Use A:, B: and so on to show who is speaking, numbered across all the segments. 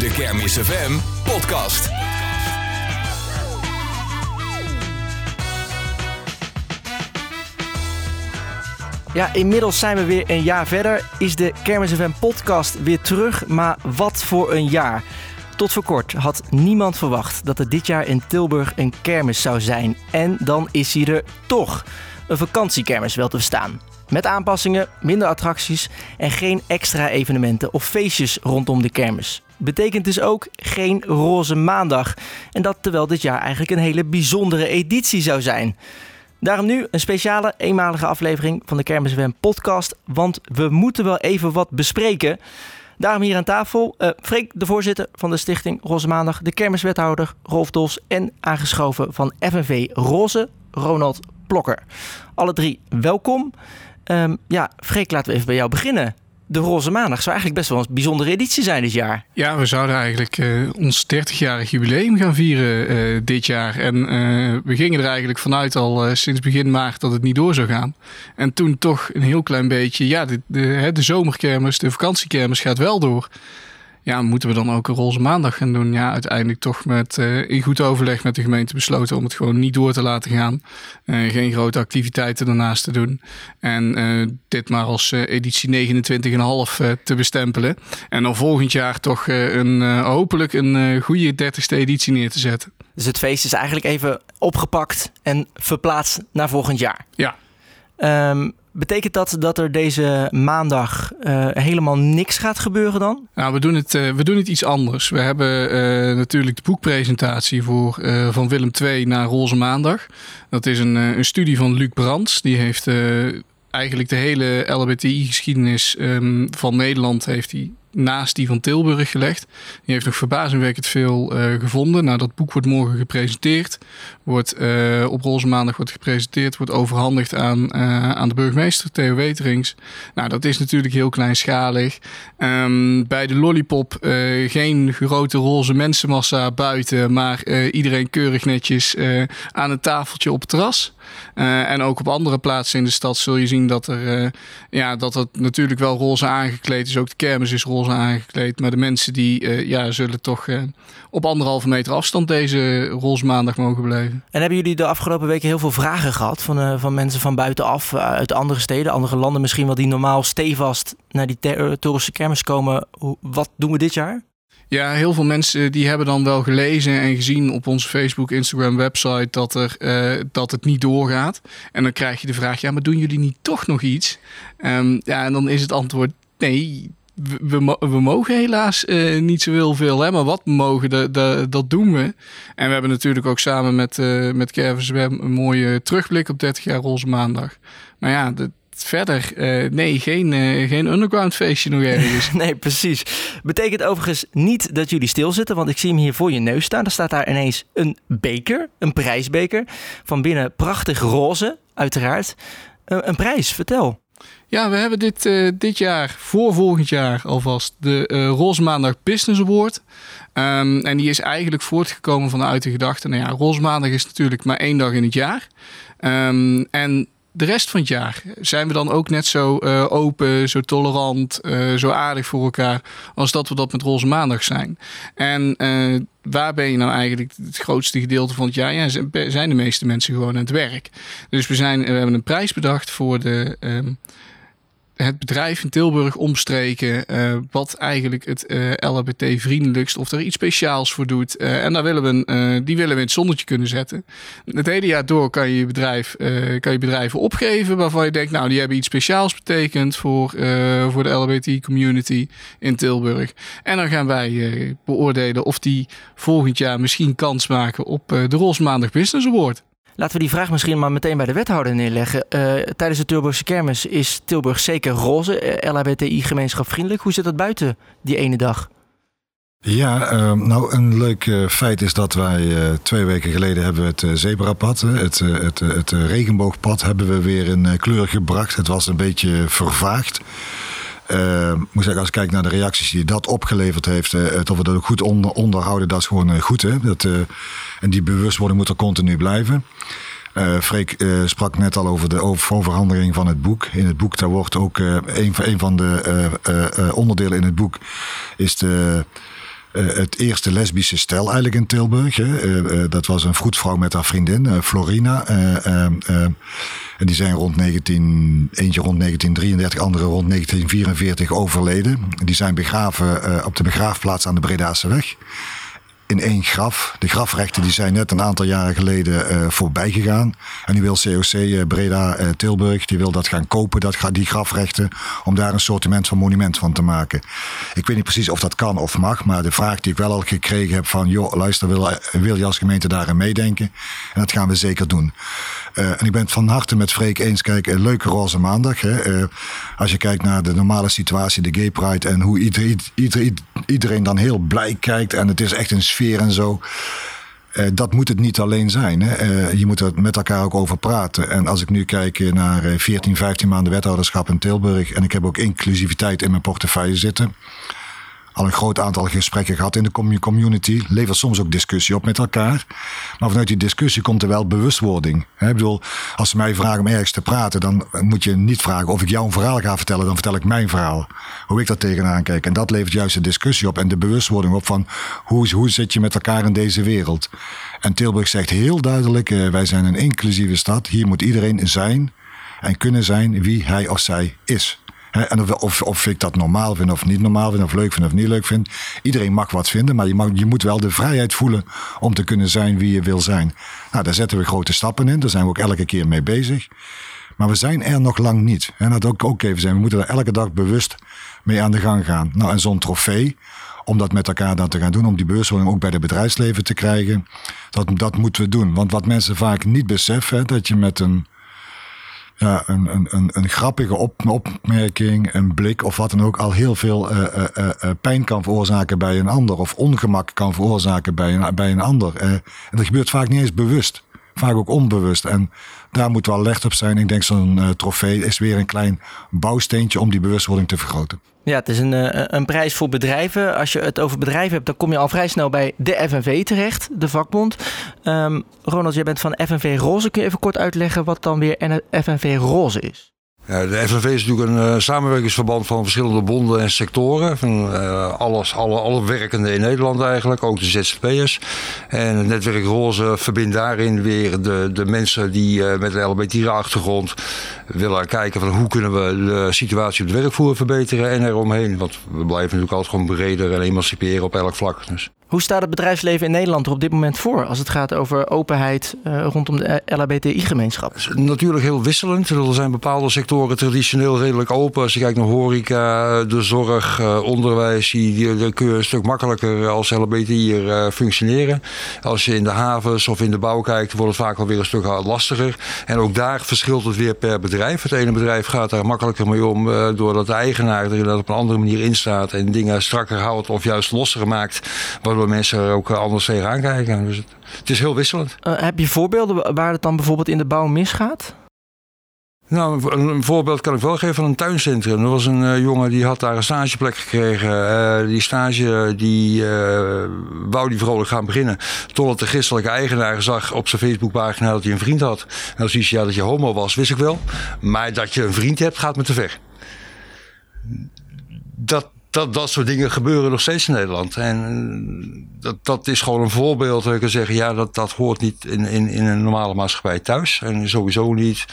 A: De Kermis FM podcast.
B: Ja, inmiddels zijn we weer een jaar verder. Is de Kermis FM podcast weer terug, maar wat voor een jaar. Tot voor kort had niemand verwacht dat er dit jaar in Tilburg een kermis zou zijn. En dan is hij er toch. Een vakantiekermis wel te verstaan. Met aanpassingen, minder attracties en geen extra evenementen of feestjes rondom de kermis. Betekent dus ook geen roze maandag. En dat terwijl dit jaar eigenlijk een hele bijzondere editie zou zijn. Daarom nu een speciale eenmalige aflevering van de Kermis FM podcast. Want we moeten wel even wat bespreken. Daarom hier aan tafel uh, Freek, de voorzitter van de stichting Roze Maandag, de kermiswethouder Rolf Dos en aangeschoven van FNV Roze, Ronald Plokker. Alle drie welkom. Um, ja, Freek, laten we even bij jou beginnen. De Roze Maandag zou eigenlijk best wel een bijzondere editie zijn dit jaar.
C: Ja, we zouden eigenlijk uh, ons 30-jarig jubileum gaan vieren uh, dit jaar. En uh, we gingen er eigenlijk vanuit al sinds begin maart dat het niet door zou gaan. En toen toch een heel klein beetje, ja, de, de, de zomerkermis, de vakantiekermis gaat wel door ja, moeten we dan ook een roze maandag gaan doen? Ja, uiteindelijk toch met, uh, in goed overleg met de gemeente besloten om het gewoon niet door te laten gaan. Uh, geen grote activiteiten daarnaast te doen. En uh, dit maar als editie 29,5 te bestempelen. En dan volgend jaar toch een, hopelijk een goede 30ste editie neer te zetten.
B: Dus het feest is eigenlijk even opgepakt en verplaatst naar volgend jaar?
C: Ja.
B: Um, Betekent dat dat er deze maandag uh, helemaal niks gaat gebeuren dan?
C: Nou, we doen het, uh, we doen het iets anders. We hebben uh, natuurlijk de boekpresentatie voor, van Willem II naar Roze Maandag. Dat is een, een studie van Luc Brands. Die heeft eigenlijk de hele LHBTI-geschiedenis um, van Nederland heeft hij naast die van Tilburg gelegd. Die heeft nog verbazingwekkend veel uh, gevonden. Nou, dat boek wordt morgen gepresenteerd. Wordt uh, op Roze Maandag wordt gepresenteerd. Wordt overhandigd aan, uh, aan de burgemeester, Theo Weterings. Nou, dat is natuurlijk heel kleinschalig. Um, bij de Lollipop geen grote roze mensenmassa buiten. Maar iedereen keurig netjes aan een tafeltje op het terras. en ook op andere plaatsen in de stad zul je zien dat er... ja, dat het natuurlijk wel roze aangekleed is. Ook de kermis is roze aangekleed. Maar de mensen die uh, ja, zullen toch uh, op anderhalve meter afstand deze roze maandag mogen blijven.
B: En hebben jullie de afgelopen weken heel veel vragen gehad van, uh, van mensen van buitenaf, uit andere steden, andere landen misschien wel, die normaal stevast naar die toeristische kermis komen. Hoe, wat doen we dit jaar?
C: Ja, heel veel mensen die hebben dan wel gelezen en gezien op onze Facebook, Instagram, website dat, er, uh, dat het niet doorgaat. En dan krijg je de vraag, ja, maar doen jullie niet toch nog iets? Um, ja, en dan is het antwoord, nee, we, we, mogen helaas uh, niet zo heel veel, hè, maar wat we mogen, de, dat doen we. En we hebben natuurlijk ook samen met, uh, met een mooie terugblik op 30 jaar Roze Maandag. Maar ja, de, verder, uh, nee, geen, geen underground feestje nog ergens.
B: nee, precies. Betekent overigens niet dat jullie stilzitten, want ik zie hem hier voor je neus staan. Er staat daar ineens een beker, een prijsbeker. Van binnen prachtig roze, uiteraard. een prijs, vertel.
C: Ja, we hebben dit, uh, dit jaar, voor volgend jaar alvast, de uh, Roze Maandag Business Award. Um, en die is eigenlijk voortgekomen vanuit de gedachte, nou ja, Roze Maandag is natuurlijk maar één dag in het jaar. Um, en de rest van het jaar zijn we dan ook net zo uh, open, zo tolerant, zo aardig voor elkaar als dat we dat met Roze Maandag zijn. En waar ben je nou eigenlijk het grootste gedeelte van het jaar? Ja, zijn de meeste mensen gewoon aan het werk. Dus we, zijn, we hebben een prijs bedacht voor de. Um, het bedrijf in Tilburg omstreken. Uh, wat eigenlijk het uh, LHBT-vriendelijkst of er iets speciaals voor doet. Uh, en daar willen we, die willen we in het zonnetje kunnen zetten. Het hele jaar door kan je, bedrijf, kan je bedrijven opgeven waarvan je denkt, nou, die hebben iets speciaals betekend voor, voor de LHBT-community in Tilburg. En dan gaan wij beoordelen of die volgend jaar misschien kans maken op de Roze Maandag Business Award.
B: Laten we die vraag misschien maar meteen bij de wethouder neerleggen. Uh, tijdens de Tilburgse kermis is Tilburg zeker roze, uh, LHBTI-gemeenschap vriendelijk. Hoe zit dat buiten die ene dag?
D: Ja, uh, nou een leuk uh, feit is dat wij twee weken geleden hebben het zebrapad, het, het, het, regenboogpad, hebben we weer in kleur gebracht. Het was een beetje vervaagd. Uh, moet zeggen, als ik kijk naar de reacties die dat opgeleverd heeft, uh, dat we dat ook goed onder, onderhouden, dat is gewoon uh, goed. Hè? Dat, en die bewustwording moet er continu blijven. Freek sprak net al over de overhandeling van het boek. In het boek, daar wordt ook een, een van de onderdelen in het boek is de het eerste lesbische stel eigenlijk in Tilburg. Hè. dat was een vroedvrouw met haar vriendin, Florina. en die zijn rond 19, eentje rond 1933, andere rond 1944 overleden. Die zijn begraven op de begraafplaats aan de Bredaanse weg in één graf. De grafrechten die zijn net een aantal jaren geleden uh, voorbij gegaan. En nu wil COC eh, Breda uh, Tilburg, die wil dat gaan kopen, dat, die grafrechten, om daar een sortiment van monument van te maken. Ik weet niet precies of dat kan of mag, maar de vraag die ik wel al gekregen heb van, joh, luister, wil, wil je als gemeente daarin meedenken? En dat gaan we zeker doen. En ik ben het van harte met Freek eens, kijk, een leuke roze maandag. Hè? als je kijkt naar de normale situatie, de gay pride en hoe iedereen, iedereen, dan heel blij kijkt en het is echt een en zo. Uh, dat moet het niet alleen zijn. Hè. Je moet er met elkaar ook over praten. En als ik nu kijk naar 14, eh, 15 maanden wethouderschap in Tilburg. en ik heb ook inclusiviteit in mijn portefeuille zitten al een groot aantal gesprekken gehad in de community. Levert soms ook discussie op met elkaar. Maar vanuit die discussie komt er wel bewustwording. Ik bedoel, als ze mij vragen om ergens te praten, dan moet je niet vragen of ik jou een verhaal ga vertellen. Dan vertel ik mijn verhaal. Hoe ik daar tegenaan kijk. En dat levert juist de discussie op en de bewustwording op van hoe, hoe zit je met elkaar in deze wereld. En Tilburg zegt heel duidelijk, eh, wij zijn een inclusieve stad. Hier moet iedereen zijn en kunnen zijn wie hij of zij is en of, of, ik dat normaal vind of niet normaal vind, of leuk vind of niet leuk vind. Iedereen mag wat vinden, maar je, mag, je moet wel de vrijheid voelen om te kunnen zijn wie je wil zijn. Nou, daar zetten we grote stappen in. Daar zijn we ook elke keer mee bezig. Maar we zijn er nog lang niet. En dat ook, ook even zijn. We moeten er elke dag bewust mee aan de gang gaan. Nou, en zo'n trofee, om dat met elkaar dan te gaan doen, om die bewustwording ook bij het bedrijfsleven te krijgen, dat, dat moeten we doen. Want wat mensen vaak niet beseffen, dat je met een ja, een, een, een, een grappige op, opmerking, een blik of wat dan ook al heel veel uh, uh, uh, pijn kan veroorzaken bij een ander of ongemak kan veroorzaken bij een, bij een ander. en dat gebeurt vaak niet eens bewust, vaak ook onbewust. En daar moet wel licht op zijn. Ik denk zo'n trofee is weer een klein bouwsteentje om die bewustwording te vergroten.
B: Ja, het is een, eh, een prijs voor bedrijven. Als je het over bedrijven hebt, dan kom je al vrij snel bij de FNV terecht, de vakbond. Um, Ronald, jij bent van FNV Roze. Kun je even kort uitleggen wat dan weer FNV Roze is?
E: De FNV is natuurlijk een uh, samenwerkingsverband van verschillende bonden en sectoren. Van uh, alles, alle, alle werkenden in Nederland eigenlijk, ook de ZZP'ers. En het netwerk Roze verbindt daarin weer de, de mensen die uh, met een LBT-achtergrond willen kijken van hoe kunnen we de situatie op de werkvoer verbeteren en eromheen. Want we blijven natuurlijk altijd gewoon breder en emanciperen op elk vlak. Dus.
B: Hoe staat het bedrijfsleven in Nederland er op dit moment voor als het gaat over openheid uh, rondom de LHBTI-gemeenschap?
E: Natuurlijk heel wisselend. Er zijn bepaalde sectoren traditioneel redelijk open. Als je kijkt naar horeca, de zorg, uh, onderwijs, die, kun je een stuk makkelijker als LHBTI'er uh, functioneren. Als je in de havens of in de bouw kijkt, wordt het vaak wel weer een stuk lastiger. En ook daar verschilt het weer per bedrijf. Het ene bedrijf gaat daar makkelijker mee om doordat de eigenaar er op een andere manier in staat en dingen strakker houdt of juist losser maakt. Waardoor waardoor mensen er ook anders tegenaan kijken. Dus het, het is heel wisselend.
B: Uh, heb je voorbeelden waar het dan bijvoorbeeld in de bouw misgaat?
E: Nou, een, voorbeeld kan ik wel geven van een tuincentrum. Er was een uh, jongen die had daar een stageplek gekregen. Uh, die stage die uh, wou die vrolijk gaan beginnen. Totdat de christelijke eigenaar zag op zijn Facebookpagina dat hij een vriend had. En als hij ja dat je homo was, wist ik wel. Maar dat je een vriend hebt, gaat me te ver. Dat, dat, dat soort dingen gebeuren nog steeds in Nederland. En eh, dat, dat is gewoon een voorbeeld. Dat ik kan zeggen, ja, dat, dat hoort niet in, in, in een normale maatschappij thuis. En sowieso niet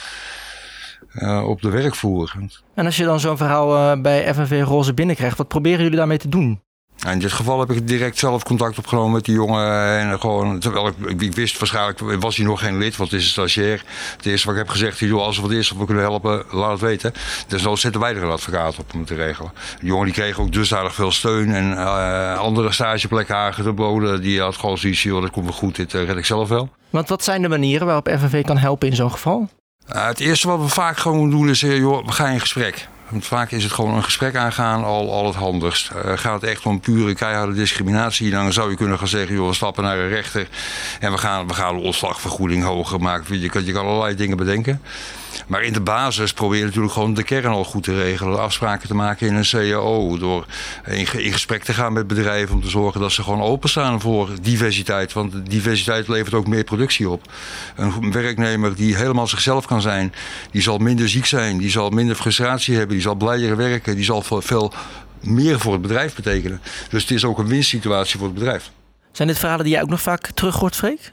E: uh, op de werkvoer.
B: En als je dan zo'n verhaal uh, bij FNV Roze binnenkrijgt, wat proberen jullie daarmee te doen?
E: In dit geval heb ik direct zelf contact opgenomen met die jongen. En gewoon, terwijl ik, ik wist waarschijnlijk, was hij nog geen lid, want het is een stagiair. Het eerste wat ik heb gezegd, joh, als er wat is of we kunnen helpen, laat het weten. Dus dan zetten wij er een advocaat op om het te regelen. De jongen die kreeg ook dusdanig veel steun en uh, andere stageplekken aangeboden. Die had gewoon zoiets, joh, dat komt wel goed, dit uh, red ik zelf wel.
B: Want wat zijn de manieren waarop FNV kan helpen in zo'n geval?
E: Uh, het eerste wat we vaak gewoon doen is, joh, we gaan in gesprek. Want vaak is het gewoon een gesprek aangaan al, al het handigst. Uh, gaat het echt om pure keiharde discriminatie, dan zou je kunnen gaan zeggen: joh, we stappen naar een rechter en we gaan, we gaan de ontslagvergoeding hoger maken. Je kan, je kan allerlei dingen bedenken. Maar in de basis probeer je natuurlijk gewoon de kern al goed te regelen. Afspraken te maken in een CAO. Door in, gesprek te gaan met bedrijven om te zorgen dat ze gewoon openstaan voor diversiteit. Want diversiteit levert ook meer productie op. Een werknemer die helemaal zichzelf kan zijn, die zal minder ziek zijn, die zal minder frustratie hebben, die zal blijer werken, die zal veel meer voor het bedrijf betekenen. Dus het is ook een winstsituatie voor het bedrijf.
B: Zijn dit verhalen die jij ook nog vaak terug hoort, Freek?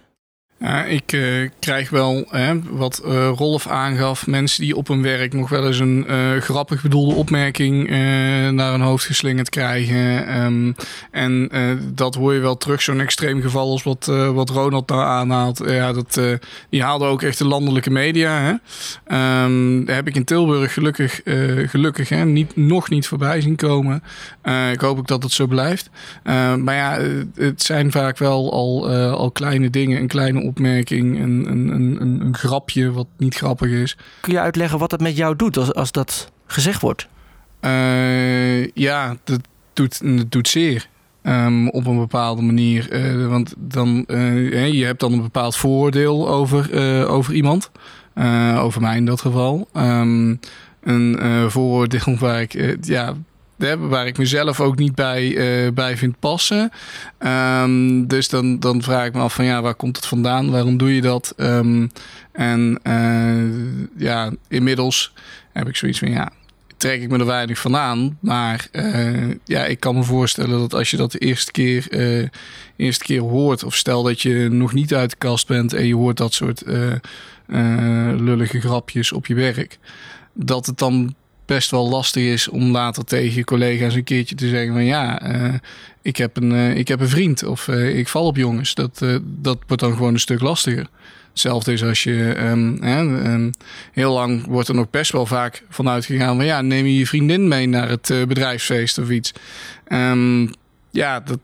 C: Ik uh, krijg wel hè, wat uh, Rolf aangaf. Mensen die op hun werk nog wel eens een uh, grappig bedoelde opmerking naar hun hoofd geslingerd krijgen. Um, en dat hoor je wel terug, zo'n extreem geval als wat, wat Ronald nou aanhaalt. Ja, dat, die haalde ook echt de landelijke media. Hè. Um, daar heb ik in Tilburg gelukkig, gelukkig hè, niet, nog niet voorbij zien komen. ik hoop ook dat het zo blijft. maar ja, het zijn vaak wel al, al kleine dingen, een kleine opmerking, een, een, een, een grapje wat niet grappig is.
B: Kun je uitleggen wat het met jou doet als, als dat gezegd wordt?
C: Uh, ja, dat doet, dat doet zeer. Um, op een bepaalde manier. Uh, want dan, uh, je hebt dan een bepaald vooroordeel over, over iemand. over mij in dat geval. Um, een vooroordeel waar ik ja, waar ik mezelf ook niet bij, uh, bij vind passen. Um, dus dan, dan vraag ik me af van ja, waar komt het vandaan? Waarom doe je dat? Um, en uh, ja, inmiddels heb ik zoiets van ja, trek ik me er weinig van aan. Maar uh, ja, ik kan me voorstellen dat als je dat de eerste keer, eerste keer hoort, of stel dat je nog niet uit de kast bent en je hoort dat soort lullige grapjes op je werk, dat het dan best wel lastig is om later tegen je collega's een keertje te zeggen van ja, uh, ik, heb een, uh, ik heb een vriend of uh, ik val op jongens. Dat, dat wordt dan gewoon een stuk lastiger. Hetzelfde is als je um, heel lang wordt er nog best wel vaak vanuit gegaan van ja, neem je je vriendin mee naar het bedrijfsfeest of iets. Um, ja, dat,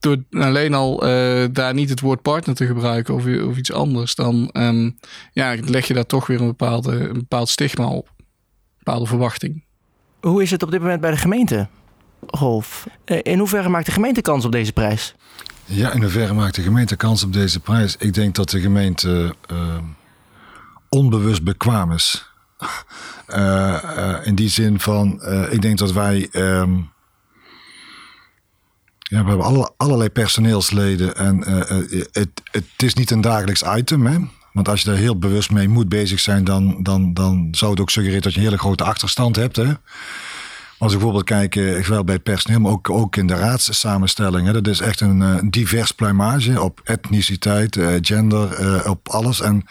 C: door alleen al daar niet het woord partner te gebruiken of, of iets anders, dan ja, leg je daar toch weer een, bepaalde, een bepaald stigma op bepaalde verwachting.
B: Hoe is het op dit moment bij de gemeente, Rolf? Eh, in hoeverre maakt de gemeente kans op deze prijs?
D: Ja, in hoeverre maakt de gemeente kans op deze prijs? Ik denk dat de gemeente uh, onbewust bekwaam is. Uh, in die zin van, ik denk dat wij. Ehm, ja, we hebben alle, allerlei personeelsleden en het, het is niet een dagelijks item. Hè? Want als je daar heel bewust mee moet bezig zijn, dan, dan, dan zou het ook suggereren dat je een hele grote achterstand hebt. Hè? Als ik bijvoorbeeld kijk, zowel bij het personeel, maar ook, ook in de raadssamenstelling. Dat is echt een, een eh, divers pluimage op etniciteit, eh, gender, eh, op alles. En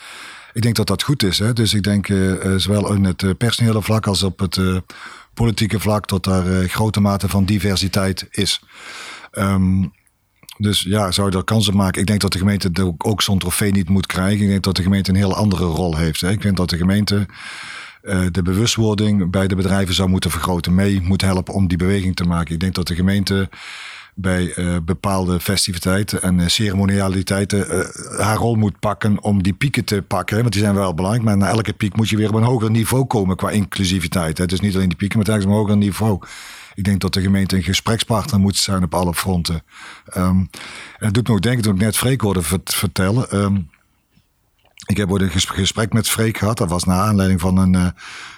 D: ik denk dat dat goed is. Hè? Dus ik denk zowel in het personele vlak als op het politieke vlak dat daar grote mate van diversiteit is. Um, dus ja, zou je er kansen maken? Ik denk dat de gemeente ook zo'n trofee niet moet krijgen. Ik denk dat de gemeente een heel andere rol heeft. Ik vind dat de gemeente uh, de bewustwording bij de bedrijven zou moeten vergroten. Mee moet helpen om die beweging te maken. Ik denk dat de gemeente bij uh, bepaalde festiviteiten en uh, ceremonialiteiten haar rol moet pakken om die pieken te pakken. Want die zijn wel belangrijk. Maar na elke piek moet je weer op een hoger niveau komen qua inclusiviteit. Dus niet alleen die pieken, maar telkens een hoger niveau. Ik denk dat de gemeente een gesprekspartner moet zijn op alle fronten. Um, het doet me ook denken, toen ik net Freek hoorde vertellen. Um, ik heb ooit een gesprek met Freek gehad. Dat was naar aanleiding van een, uh,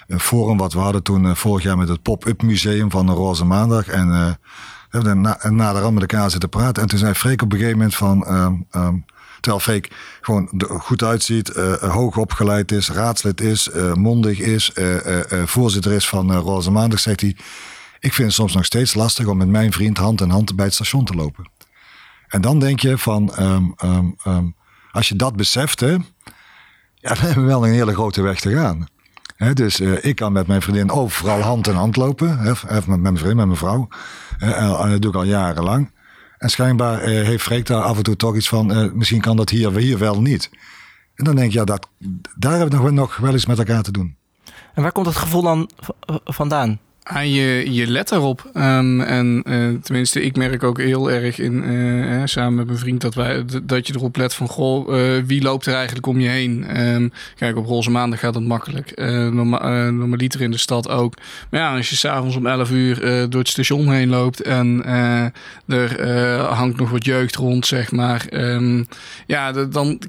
D: een forum wat we hadden toen uh, vorig jaar met het Pop-Up Museum van de Roze Maandag. En uh, we hebben na, naderhand met elkaar zitten praten. En toen zei Freek op een gegeven moment van... Um, um, terwijl Freek gewoon goed uitziet, hoog opgeleid is, raadslid is, mondig is, voorzitter is van Roze Maandag, zegt hij... Ik vind het soms nog steeds lastig om met mijn vriend hand in hand bij het station te lopen. En dan denk je van, um, um, um, als je dat beseft, hè, dan hebben we wel een hele grote weg te gaan. Dus uh, ik kan met mijn vriendin overal hand in hand lopen. He, met, mijn vriend, met mijn vrouw. en dat doe ik al jarenlang. En schijnbaar uh, heeft Freek daar af en toe toch iets van... Uh, misschien kan dat hier, hier wel niet. En dan denk je, dat, daar hebben we nog, wel eens met elkaar te doen.
B: En waar komt het gevoel dan vandaan?
C: Je, let erop. Um, en uh, tenminste, ik merk ook heel erg in, uh, samen met mijn vriend dat, wij, dat je erop let van goh, uh, wie loopt er eigenlijk om je heen? Um, kijk, op roze maandag gaat het makkelijk. Norma normaliter in de stad ook. Maar ja, als je s'avonds om 11 uur door het station heen loopt en er hangt nog wat jeugd rond, zeg maar. Um, ja, dan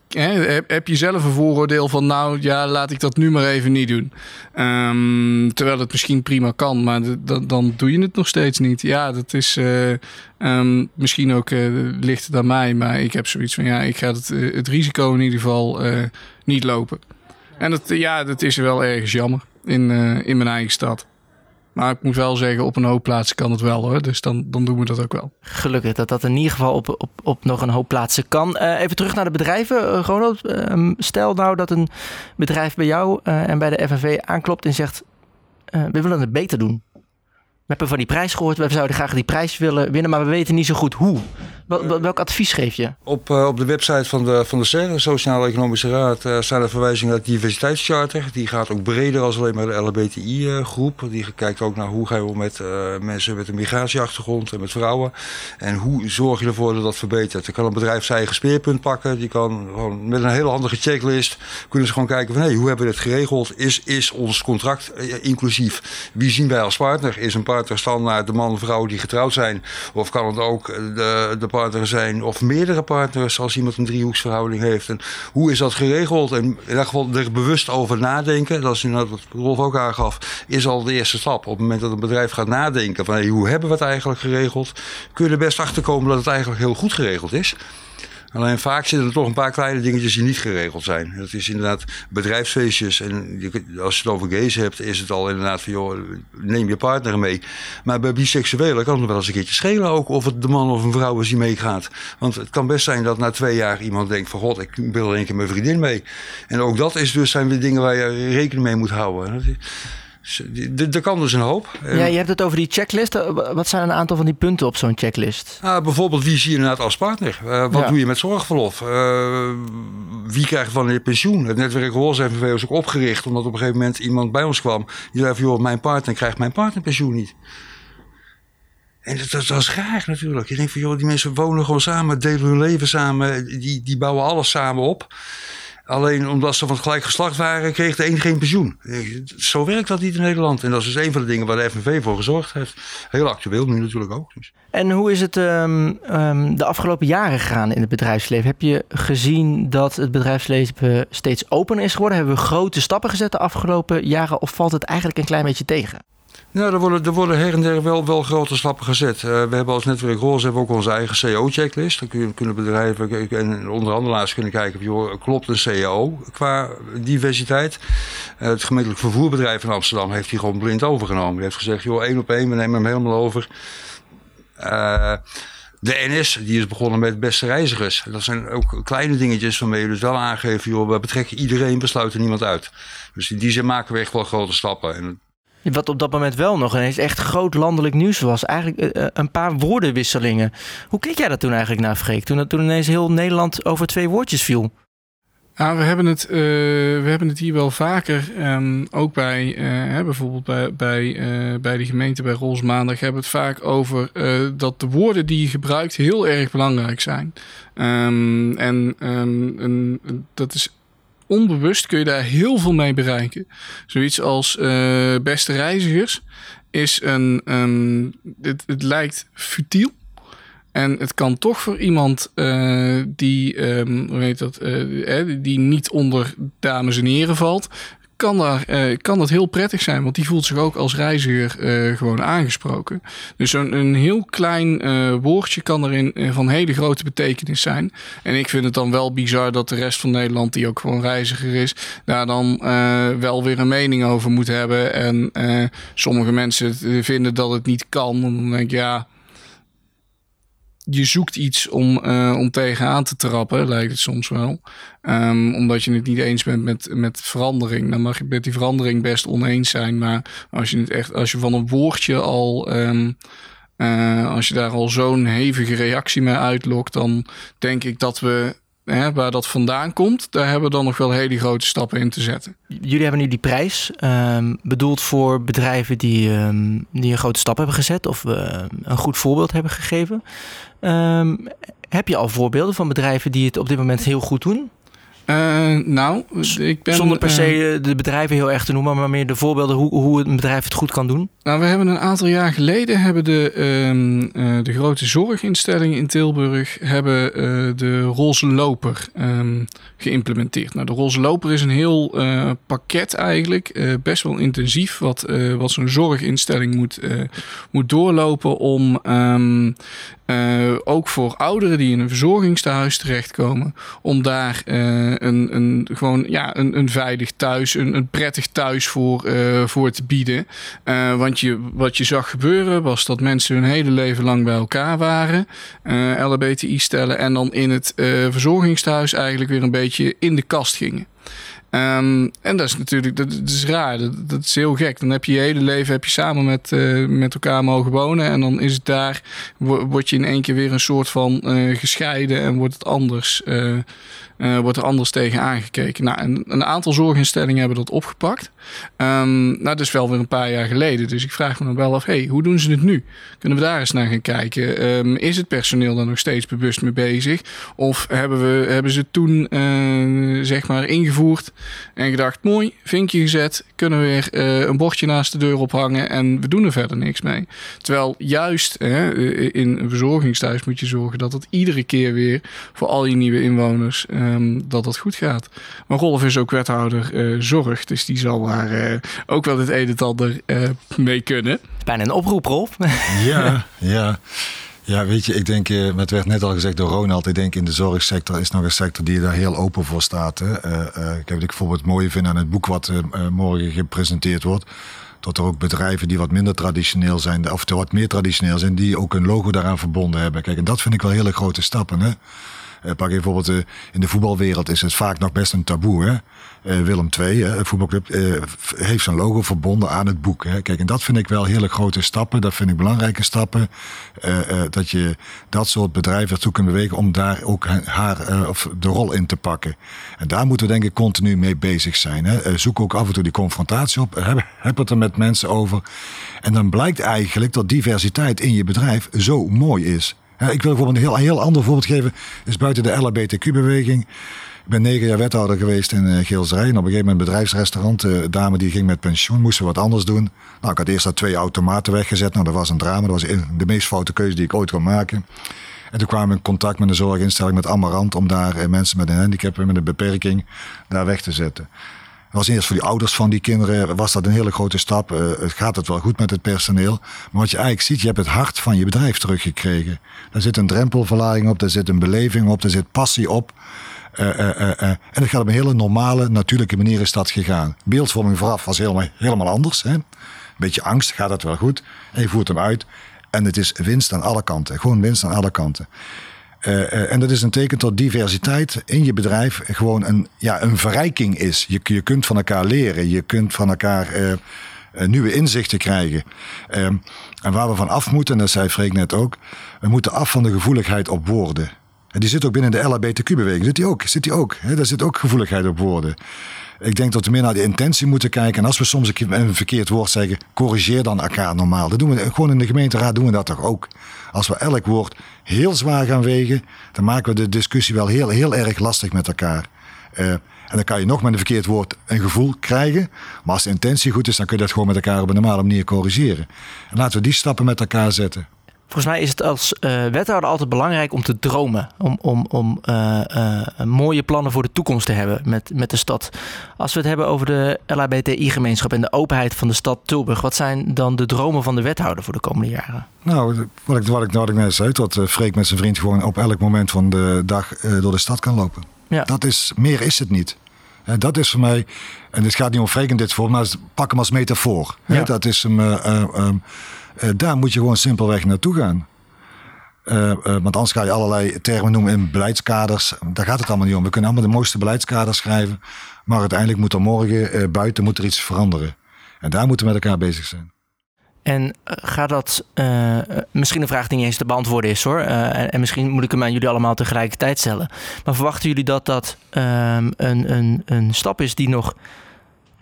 C: heb je zelf een vooroordeel van nou, ja, laat ik dat nu maar even niet doen. terwijl het misschien prima kan maar dan, dan doe je het nog steeds niet. Ja, dat is uh, um, misschien ook uh, ligt het aan mij, maar ik heb zoiets van ja, ik ga het, uh, het risico in ieder geval niet lopen. En dat, ja, dat is wel ergens jammer in, in mijn eigen stad. Maar ik moet wel zeggen, op een hoop plaatsen kan het wel hoor. Dus dan, dan doen we dat ook wel.
B: Gelukkig dat dat in ieder geval op, op, op nog een hoop plaatsen kan. Even terug naar de bedrijven. Ronald, uh, stel nou dat een bedrijf bij jou en bij de FNV aanklopt en zegt... Uh, we willen het beter doen. We hebben van die prijs gehoord. We zouden graag die prijs willen winnen, maar we weten niet zo goed hoe. Welk advies geef je?
E: Op, uh, op de website van de, van de de Sociale Economische Raad, uh, staan er verwijzingen naar het diversiteitscharter. Die gaat ook breder als alleen maar de LHBTI-groep. Die kijkt ook naar hoe gaan we met mensen met een migratieachtergrond en met vrouwen. En hoe zorg je ervoor dat dat verbetert. Dan kan een bedrijf zijn eigen speerpunt pakken. Die kan gewoon met een hele handige checklist kunnen ze gewoon kijken van hey, hoe hebben we dit geregeld? Is, is ons contract inclusief? Wie zien wij als partner? Is een partner standaard de man en vrouw die getrouwd zijn? Of kan het ook de, de partner zijn of meerdere partners als iemand een driehoeksverhouding heeft. En hoe is dat geregeld? En in ieder geval er bewust over nadenken, dat is inderdaad wat Rolf ook aangaf, is al de eerste stap. Op het moment dat een bedrijf gaat nadenken van hoe hebben we het eigenlijk geregeld, kun je er best achter komen dat het eigenlijk heel goed geregeld is. Alleen vaak zitten er toch een paar kleine dingetjes die niet geregeld zijn. Dat is inderdaad bedrijfsfeestjes. En als je het over gays hebt, is het al inderdaad van joh, neem je partner mee. Maar bij biseksuelen kan het wel eens een keertje schelen ook of het de man of een vrouw is die meegaat. Want het kan best zijn dat na twee jaar iemand denkt van god, ik wil er een keer mijn vriendin mee. En ook dat is dus, zijn weer dingen waar je rekening mee moet houden. Er kan dus een hoop.
B: Ja, je hebt het over die checklist. Wat zijn een aantal van die punten op zo'n checklist?
E: Uh, bijvoorbeeld, wie zie je inderdaad als partner? Uh, wat doe je met zorgverlof? Uh, wie krijgt wanneer pensioen? Het netwerk FNV is ook opgericht omdat op een gegeven moment iemand bij ons kwam. Die zei van, joh, mijn partner krijgt mijn partnerpensioen niet. En dat, dat, is graag natuurlijk. Je denkt van, joh, die mensen wonen gewoon samen, delen hun leven samen. Die, die bouwen alles samen op. Alleen omdat ze van het gelijk geslacht waren, kreeg de een geen pensioen. Zo werkt dat niet in Nederland. En dat is dus een van de dingen waar de FNV voor gezorgd heeft. Heel actueel, nu natuurlijk ook. Dus.
B: En hoe is het um, um, de afgelopen jaren gegaan in het bedrijfsleven? Heb je gezien dat het bedrijfsleven steeds opener is geworden? Hebben we grote stappen gezet de afgelopen jaren? Of valt het eigenlijk een klein beetje tegen?
E: Nou, er worden, er worden her en der wel, wel grote stappen gezet. Uh, we hebben als netwerk Roze hebben ook onze eigen CO-checklist. Dan kunnen, bedrijven en onderhandelaars kunnen kijken... Joh, klopt een CO qua diversiteit? Uh, het gemeentelijk vervoerbedrijf in Amsterdam heeft die gewoon blind overgenomen. Die heeft gezegd, joh, één op één, we nemen hem helemaal over. Uh, de NS die is begonnen met beste reizigers. Dat zijn ook kleine dingetjes waarmee je dus wel aangeeft... joh, we betrekken iedereen, we sluiten niemand uit. Dus in die zin maken we echt wel grote stappen. En
B: wat op dat moment wel nog ineens echt groot landelijk nieuws was. Eigenlijk eh, eh, een paar woordenwisselingen. Hoe keek jij dat toen eigenlijk naar, Freek? Toen, toen ineens heel Nederland over twee woordjes viel.
C: Ja, we hebben het, uh, we hebben het hier wel vaker, um, ook bij bijvoorbeeld bij, bij, bij de gemeente bij Rolsmaandag, hebben we het vaak over dat de woorden die je gebruikt heel erg belangrijk zijn. Um, en um, dat is onbewust kun je daar heel veel mee bereiken. Zoiets als uh, beste reizigers is een. een het, het lijkt futiel. En het kan toch voor iemand uh, die, um, hoe heet dat, uh, die niet onder dames en heren valt, kan, daar, uh, kan dat heel prettig zijn, want die voelt zich ook als reiziger uh, gewoon aangesproken. Dus een, een heel klein uh, woordje kan erin van hele grote betekenis zijn. En ik vind het dan wel bizar dat de rest van Nederland, die ook gewoon reiziger is, daar dan wel weer een mening over moet hebben. En sommige mensen vinden dat het niet kan. En dan denk ik, ja, je zoekt iets om, uh, om tegenaan te trappen, lijkt het soms wel. Um, omdat je het niet eens bent met, met verandering. Dan mag je met die verandering best oneens zijn. Maar als je, het echt, als je van een woordje al. Um, uh, als je daar al zo'n hevige reactie mee uitlokt, dan denk ik dat we waar dat vandaan komt, daar hebben we dan nog wel hele grote stappen in te zetten.
B: Jullie hebben nu die prijs um, bedoeld voor bedrijven die, um, die een grote stap hebben gezet of uh, een goed voorbeeld hebben gegeven. Um, heb je al voorbeelden van bedrijven die het op dit moment heel goed doen?
C: Uh, nou, ik ben...
B: Zonder per se de bedrijven heel erg te noemen, maar meer de voorbeelden hoe, hoe een bedrijf het goed kan doen.
C: Nou, we hebben een aantal jaar geleden hebben de, uh, de grote zorginstellingen in Tilburg hebben de roze loper um, geïmplementeerd. Nou, de roze loper is een heel pakket eigenlijk, best wel intensief, wat, wat zo'n zorginstelling moet, moet doorlopen om um, uh, ook voor ouderen die in een verzorgingstehuis terechtkomen, om daar uh, een, een, gewoon, ja, een, een veilig thuis, een, een prettig thuis voor, uh, voor te bieden. want je, wat je zag gebeuren was dat mensen hun hele leven lang bij elkaar waren, LHBTI-stellen, en dan in het verzorgingstehuis eigenlijk weer een beetje in de kast gingen. Um, en dat is natuurlijk dat, is raar. Dat, is heel gek. Dan heb je je hele leven heb je samen met, uh, met elkaar mogen wonen. En dan is het daar, word je in één keer weer een soort van uh, gescheiden en wordt het anders. Uh, wordt er anders tegen aangekeken. Nou, een, een aantal zorginstellingen hebben dat opgepakt. Um, nou, dat is wel weer een paar jaar geleden. Dus ik vraag me dan wel af, hey, hoe doen ze het nu? Kunnen we daar eens naar gaan kijken? Um, is het personeel daar nog steeds bewust mee bezig? Of hebben, we, hebben ze toen, uh, zeg maar, ingevoerd en gedacht, mooi, vinkje gezet, kunnen we weer uh, een bordje naast de deur ophangen en we doen er verder niks mee. Terwijl juist in een verzorgingsthuis moet je zorgen dat het iedere keer weer voor al je nieuwe inwoners um, dat dat goed gaat. Maar Rolf is ook wethouder uh, zorg, dus die zal uh, ook wel het een en ander uh, mee kunnen.
B: Bijna een oproep, Rolf.
D: ja, ja. Ja, weet je, ik denk, het werd net al gezegd door Ronald, ik denk in de zorgsector is nog een sector die daar heel open voor staat. Hè. ik heb het bijvoorbeeld het mooie vind aan het boek wat morgen gepresenteerd wordt dat er ook bedrijven die wat minder traditioneel zijn, of wat meer traditioneel zijn, die ook een logo daaraan verbonden hebben. Kijk, en dat vind ik wel hele grote stappen. Hè? Uh, pak bijvoorbeeld uh, in de voetbalwereld is het vaak nog best een taboe. Hè? Uh, Willem II, een voetbalclub, heeft zijn logo verbonden aan het boek. Hè? Kijk, en dat vind ik wel hele grote stappen. Dat vind ik belangrijke stappen. dat je dat soort bedrijven ertoe kunt bewegen om daar ook haar of de rol in te pakken. En daar moeten we denk ik continu mee bezig zijn. Hè? zoek ook af en toe die confrontatie op. Heb, het er met mensen over. En dan blijkt eigenlijk dat diversiteit in je bedrijf zo mooi is. Ik wil bijvoorbeeld een heel, een heel ander voorbeeld geven. is buiten de LHBTQ-beweging. Ik ben negen jaar wethouder geweest in uh, Geelsrij. En op een gegeven moment bedrijfsrestaurant. De dame die ging met pensioen, moesten wat anders doen. Nou, ik had eerst dat twee automaten weggezet. Nou, dat was een drama. Dat was de meest foute keuze die ik ooit kon maken. En toen kwamen we in contact met een zorginstelling met Amarant... om daar uh, mensen met een handicap en met een beperking daar weg te zetten was eerst voor die ouders van die kinderen was dat een hele grote stap. Het gaat het wel goed met het personeel. Maar wat je eigenlijk ziet, je hebt het hart van je bedrijf teruggekregen. Daar zit een drempelverlaging op, daar zit een beleving op, daar zit passie op. Uh, uh, en dat gaat op een hele normale, natuurlijke manier is dat gegaan. Beeldvorming vooraf was helemaal, helemaal anders. Hè? Beetje angst, gaat dat wel goed? En je voert hem uit. En het is winst aan alle kanten. Gewoon winst aan alle kanten. En dat is een teken tot diversiteit in je bedrijf gewoon een, ja, een verrijking is. Je, je kunt van elkaar leren, je kunt van elkaar nieuwe inzichten krijgen. Ehm, en waar we van af moeten, en dat zei Freek net ook, we moeten af van de gevoeligheid op woorden. En die zit ook binnen de LHBTQ-beweging. Zit die ook? Zit die ook? Daar zit ook gevoeligheid op woorden. Ik denk dat we meer naar de intentie moeten kijken. En als we soms een verkeerd woord zeggen, corrigeer dan elkaar normaal. Dat doen we gewoon in de gemeenteraad doen we dat toch ook. Als we elk woord heel zwaar gaan wegen, dan maken we de discussie wel heel, heel erg lastig met elkaar. Uh, en dan kan je nog met een verkeerd woord een gevoel krijgen. Maar als de intentie goed is, dan kun je dat gewoon met elkaar op een normale manier corrigeren. En laten we die stappen met elkaar zetten.
B: Volgens mij is het als uh, wethouder altijd belangrijk om te dromen. Om, om, om uh, uh, mooie plannen voor de toekomst te hebben met, met de stad. Als we het hebben over de LHBTI-gemeenschap en de openheid van de stad Tilburg. Wat zijn dan de dromen van de wethouder voor de komende jaren?
D: Nou, wat ik, wat ik, wat ik net zei, dat Freek met zijn vriend gewoon op elk moment van de dag door de stad kan lopen. Ja. Dat is, meer is het niet. En dat is voor mij, en het gaat niet om Freek in dit voor, maar pak hem als metafoor. Ja. Dat is hem. Um, uh, daar moet je gewoon simpelweg naartoe gaan. Uh, uh, want anders ga je allerlei termen noemen in beleidskaders. Daar gaat het allemaal niet om. We kunnen allemaal de mooiste beleidskaders schrijven. Maar uiteindelijk moet er morgen buiten moet er iets veranderen. En daar moeten we met elkaar bezig zijn.
B: En gaat dat, misschien een vraag die niet eens te beantwoorden is hoor. En, en, misschien moet ik hem aan jullie allemaal tegelijkertijd stellen. Maar verwachten jullie dat dat um, een, een, een stap is die nog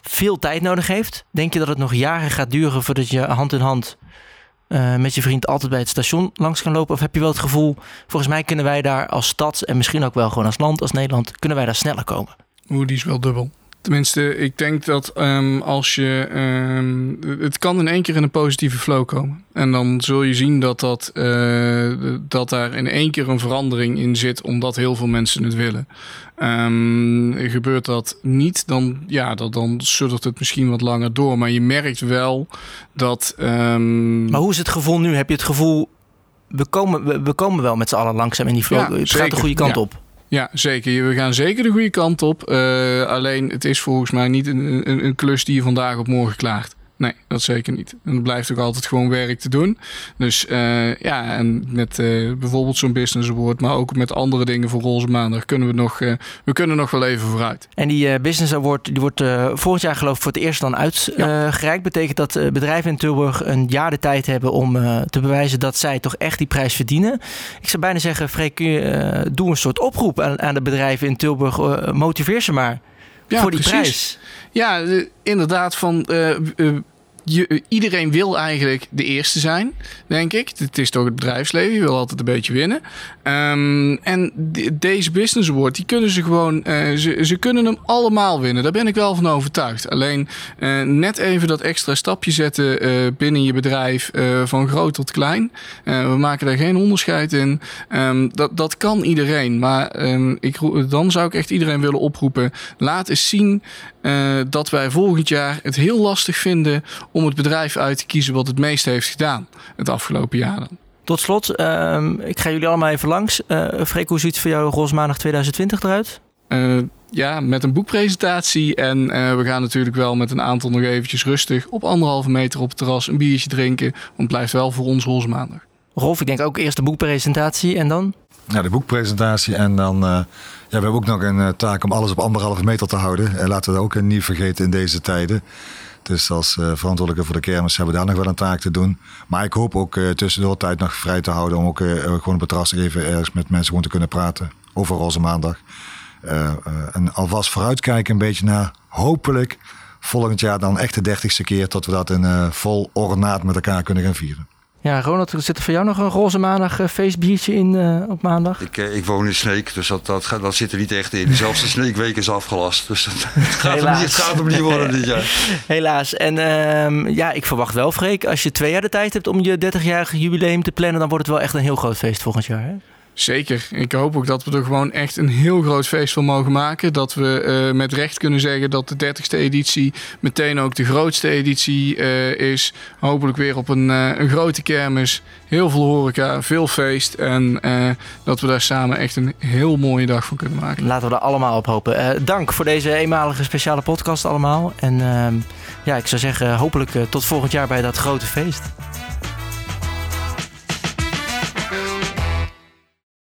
B: veel tijd nodig heeft? Denk je dat het nog jaren gaat duren voordat je hand in hand met je vriend altijd bij het station langs kan lopen? Of heb je wel het gevoel, volgens mij kunnen wij daar als stad en misschien ook wel gewoon als land, als Nederland, kunnen wij daar sneller komen?
C: Oeh, die is wel dubbel. Tenminste, ik denk dat um, als je. Um, het kan in één keer in een positieve flow komen. En dan zul je zien dat, dat, uh, dat daar in één keer een verandering in zit, omdat heel veel mensen het willen. Um, gebeurt dat niet, dan, ja, dat, dan suddert het misschien wat langer door. Maar je merkt wel dat.
B: Maar hoe is het gevoel nu? Heb je het gevoel. We komen, we, we komen wel met z'n allen langzaam in die flow.
C: Ja,
B: het
C: zeker.
B: gaat de goede kant
C: Ja.
B: op.
C: Ja, zeker. We gaan zeker de goede kant op. Uh, alleen het is volgens mij niet een, een, een, klus die je vandaag op morgen klaart. Nee, dat zeker niet. En er blijft ook altijd gewoon werk te doen. Dus uh, ja, en met uh, bijvoorbeeld zo'n business award, maar ook met andere dingen voor Roze Maandag kunnen we nog, we kunnen nog wel even vooruit.
B: En die business award die wordt volgend jaar geloof ik voor het eerst dan uitgereikt. Ja. Betekent dat bedrijven in Tilburg een jaar de tijd hebben om te bewijzen dat zij toch echt die prijs verdienen. Ik zou bijna zeggen, Freek, doe een soort oproep aan, aan de bedrijven in Tilburg. motiveer ze maar.
C: Ja,
B: voor die
C: precies.
B: prijs.
C: Ja, inderdaad. Van, uh, uh, iedereen wil eigenlijk de eerste zijn, denk ik. Het is toch het bedrijfsleven, je wil altijd een beetje winnen. Um, en de, deze Business Award, die kunnen ze gewoon, ze, ze, kunnen hem allemaal winnen. Daar ben ik wel van overtuigd. Alleen net even dat extra stapje zetten binnen je bedrijf, van groot tot klein. we maken daar geen onderscheid in. Um, dat, dat kan iedereen. Maar um, ik, dan zou ik echt iedereen willen oproepen. Laat eens zien dat wij volgend jaar het heel lastig vinden om het bedrijf uit te kiezen wat het meest heeft gedaan het afgelopen jaar dan.
B: Tot slot, uh, ik ga jullie allemaal even langs. Uh, Freek, hoe ziet het voor jou Rosmaandag 2020 eruit?
C: Uh, ja, met een boekpresentatie. En uh, we gaan natuurlijk wel met een aantal nog eventjes rustig op anderhalve meter op het terras een biertje drinken. Want het blijft wel voor ons Rosmaandag.
B: Rolf, ik denk ook eerst de boekpresentatie en dan?
D: Ja, de boekpresentatie en dan... Uh, ja, we hebben ook nog een uh, taak om alles op anderhalve meter te houden. En laten we dat ook niet vergeten in deze tijden. Dus als uh, verantwoordelijke voor de kermis hebben we daar nog wel een taak te doen. Maar ik hoop ook uh, tussendoor tijd nog vrij te houden... om ook uh, gewoon op het terras even ergens met mensen gewoon te kunnen praten. Over Roze Maandag. en alvast vooruitkijken een beetje naar hopelijk volgend jaar dan echt de dertigste keer... tot we dat in vol ornaat met elkaar kunnen gaan vieren.
B: Ja, Ronald, zit er voor jou nog een roze maandag uh, feestbiertje in uh, op maandag?
E: Ik, uh, ik woon in Sneek, dus dat, dat, dat zit er niet echt in. Zelfs de Sneekweek is afgelast. Dus dat, het, gaat hem niet, het gaat hem niet worden dit jaar.
B: Helaas. En ja, ik verwacht wel, Freek, als je twee jaar de tijd hebt om je 30-jarig jubileum te plannen, dan wordt het wel echt een heel groot feest volgend jaar. Hè?
C: Zeker. Ik hoop ook dat we er gewoon echt een heel groot feest van mogen maken. Dat we uh, met recht kunnen zeggen dat de 30ste editie meteen ook de grootste editie uh, is. Hopelijk weer op een, uh, een grote kermis. Heel veel horeca, veel feest. En dat we daar samen echt een heel mooie dag van kunnen maken.
B: Laten we er allemaal op hopen. dank voor deze eenmalige speciale podcast allemaal. En ehm, ja, ik zou zeggen hopelijk tot volgend jaar bij dat grote feest.